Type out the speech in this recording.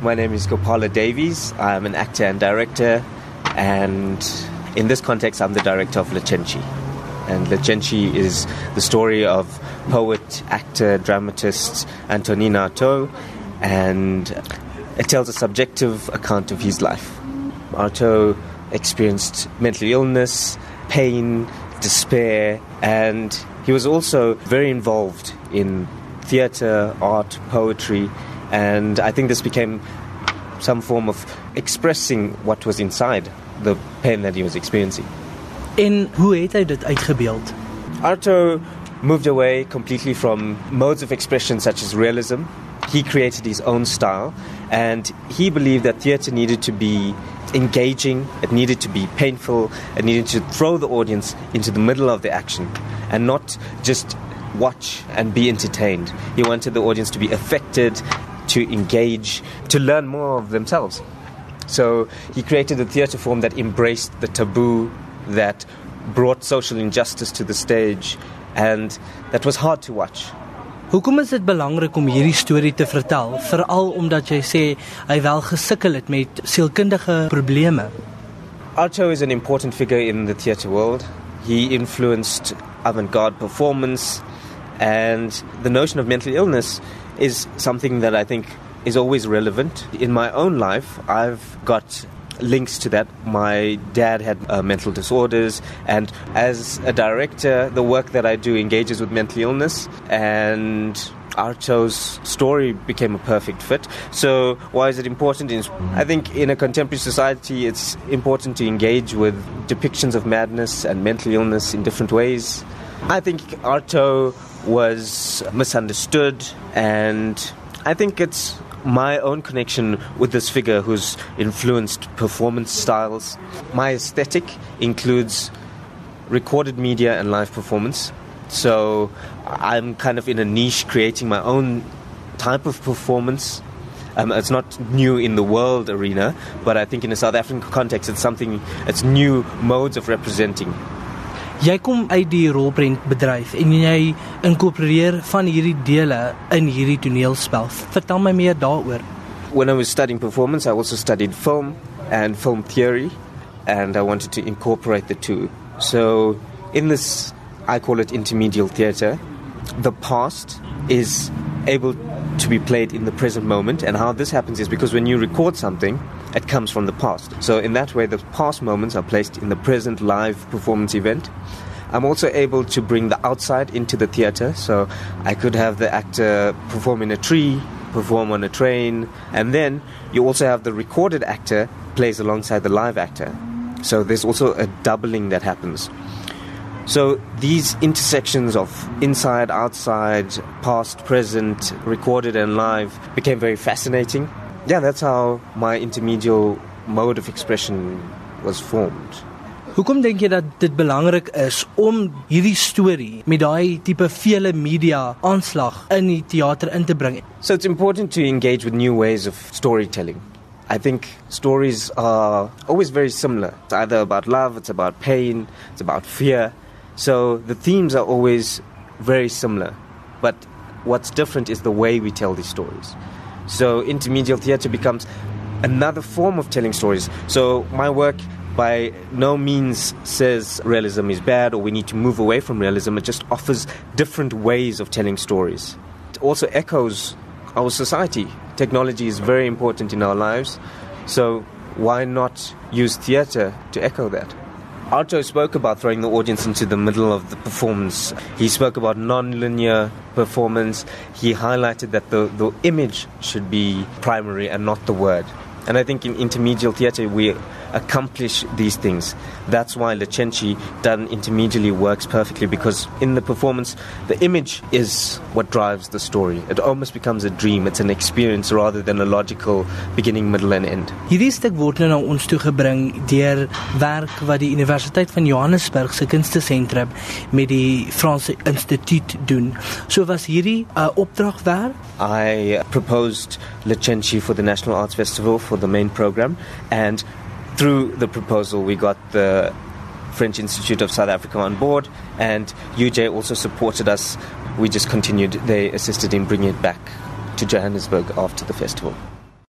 My name is Gopala Davies. I'm an actor and director, and in this context, I'm the director of Le Cenci. And Le Cenci is the story of poet, actor, dramatist Antonin Artaud, and it tells a subjective account of his life. Artaud experienced mental illness, pain, despair, and he was also very involved in theatre, art, poetry, and I think this became some form of expressing what was inside the pain that he was experiencing. En hoe het hy dit uitgebeeld? Artaud moved away completely from modes of expression such as realism. He created his own style, and he believed that theatre needed to be engaging, it needed to be painful, it needed to throw the audience into the middle of the action and not just watch and be entertained. He wanted the audience to be affected, to engage, to learn more of themselves. So he created a theatre form that embraced the taboo, that brought social injustice to the stage, and that was hard to watch. Hoekom is dit belangrik om hierdie storie te vertel, veral omdat jy sê hy wel gesukkel het met sielkundige probleme? Artaud is an important figure in the theatre world. He influenced avant-garde performance and the notion of mental illness is something that I think is always relevant. In my own life, I've got links to that. My dad had uh, mental disorders, and as a director, the work that I do engages with mental illness, and Artaud's story became a perfect fit. So, why is it important? I think in a contemporary society, it's important to engage with depictions of madness and mental illness in different ways. I think Artaud was misunderstood, and I think it's my own connection with this figure who's influenced performance styles. My aesthetic includes recorded media and live performance. So I'm kind of in a niche creating my own type of performance. Um, it's not new in the world arena, but I think in a South African context, it's something, it's new modes of representing. Jy kom uit die rolprentbedryf en jy inkorporeer van hierdie dele in hierdie toneelspel. Vertel my meer daaroor. When I was studying performance, I also studied film and film theory and I wanted to incorporate the two. So in this I call it intermediate theater, the past is able to be played in the present moment and how this happens is because when you record something it comes from the past. So in that way, the past moments are placed in the present live performance event. I'm also able to bring the outside into the theater. So I could have the actor perform in a tree, perform on a train, and then you also have the recorded actor plays alongside the live actor. So there's also a doubling that happens. So these intersections of inside, outside, past, present, recorded, and live became very fascinating yeah, that's how my intermedial mode of expression was formed. Hoekom dink jy dat dit belangrik is om hierdie storie met daai tipe vele media aanslag in die teater in te bring? So it's important to engage with new ways of storytelling. I think stories are always very similar. It's either about love, it's about pain, it's about fear. So the themes are always very similar. But what's different is the way we tell these stories. So intermedial theatre becomes another form of telling stories. So my work by no means says realism is bad or we need to move away from realism. It just offers different ways of telling stories. It also echoes our society. Technology is very important in our lives. So why not use theatre to echo that? Artaud spoke about throwing the audience into the middle of the performance. He spoke about non-linear performance. He highlighted that the, the image should be primary and not the word. And I think in intermedial theatre we accomplish these things. That's why Le Cenci done intermediately works perfectly because in the performance, the image is what drives the story. It almost becomes a dream. It's an experience rather than a logical beginning, middle and end. Hierdie stuk word nou na ons toe gebring deur werk wat die Universiteit van Johannesburg se Kunstesentrum met die Franse Instituut doen. So was hierdie 'n uh, opdragwerk. I proposed Le Cenci for the National Arts Festival for the main program and through the proposal, we got the French Institute of South Africa on board, and UJ also supported us. We just continued, they assisted in bringing it back to Johannesburg after the festival.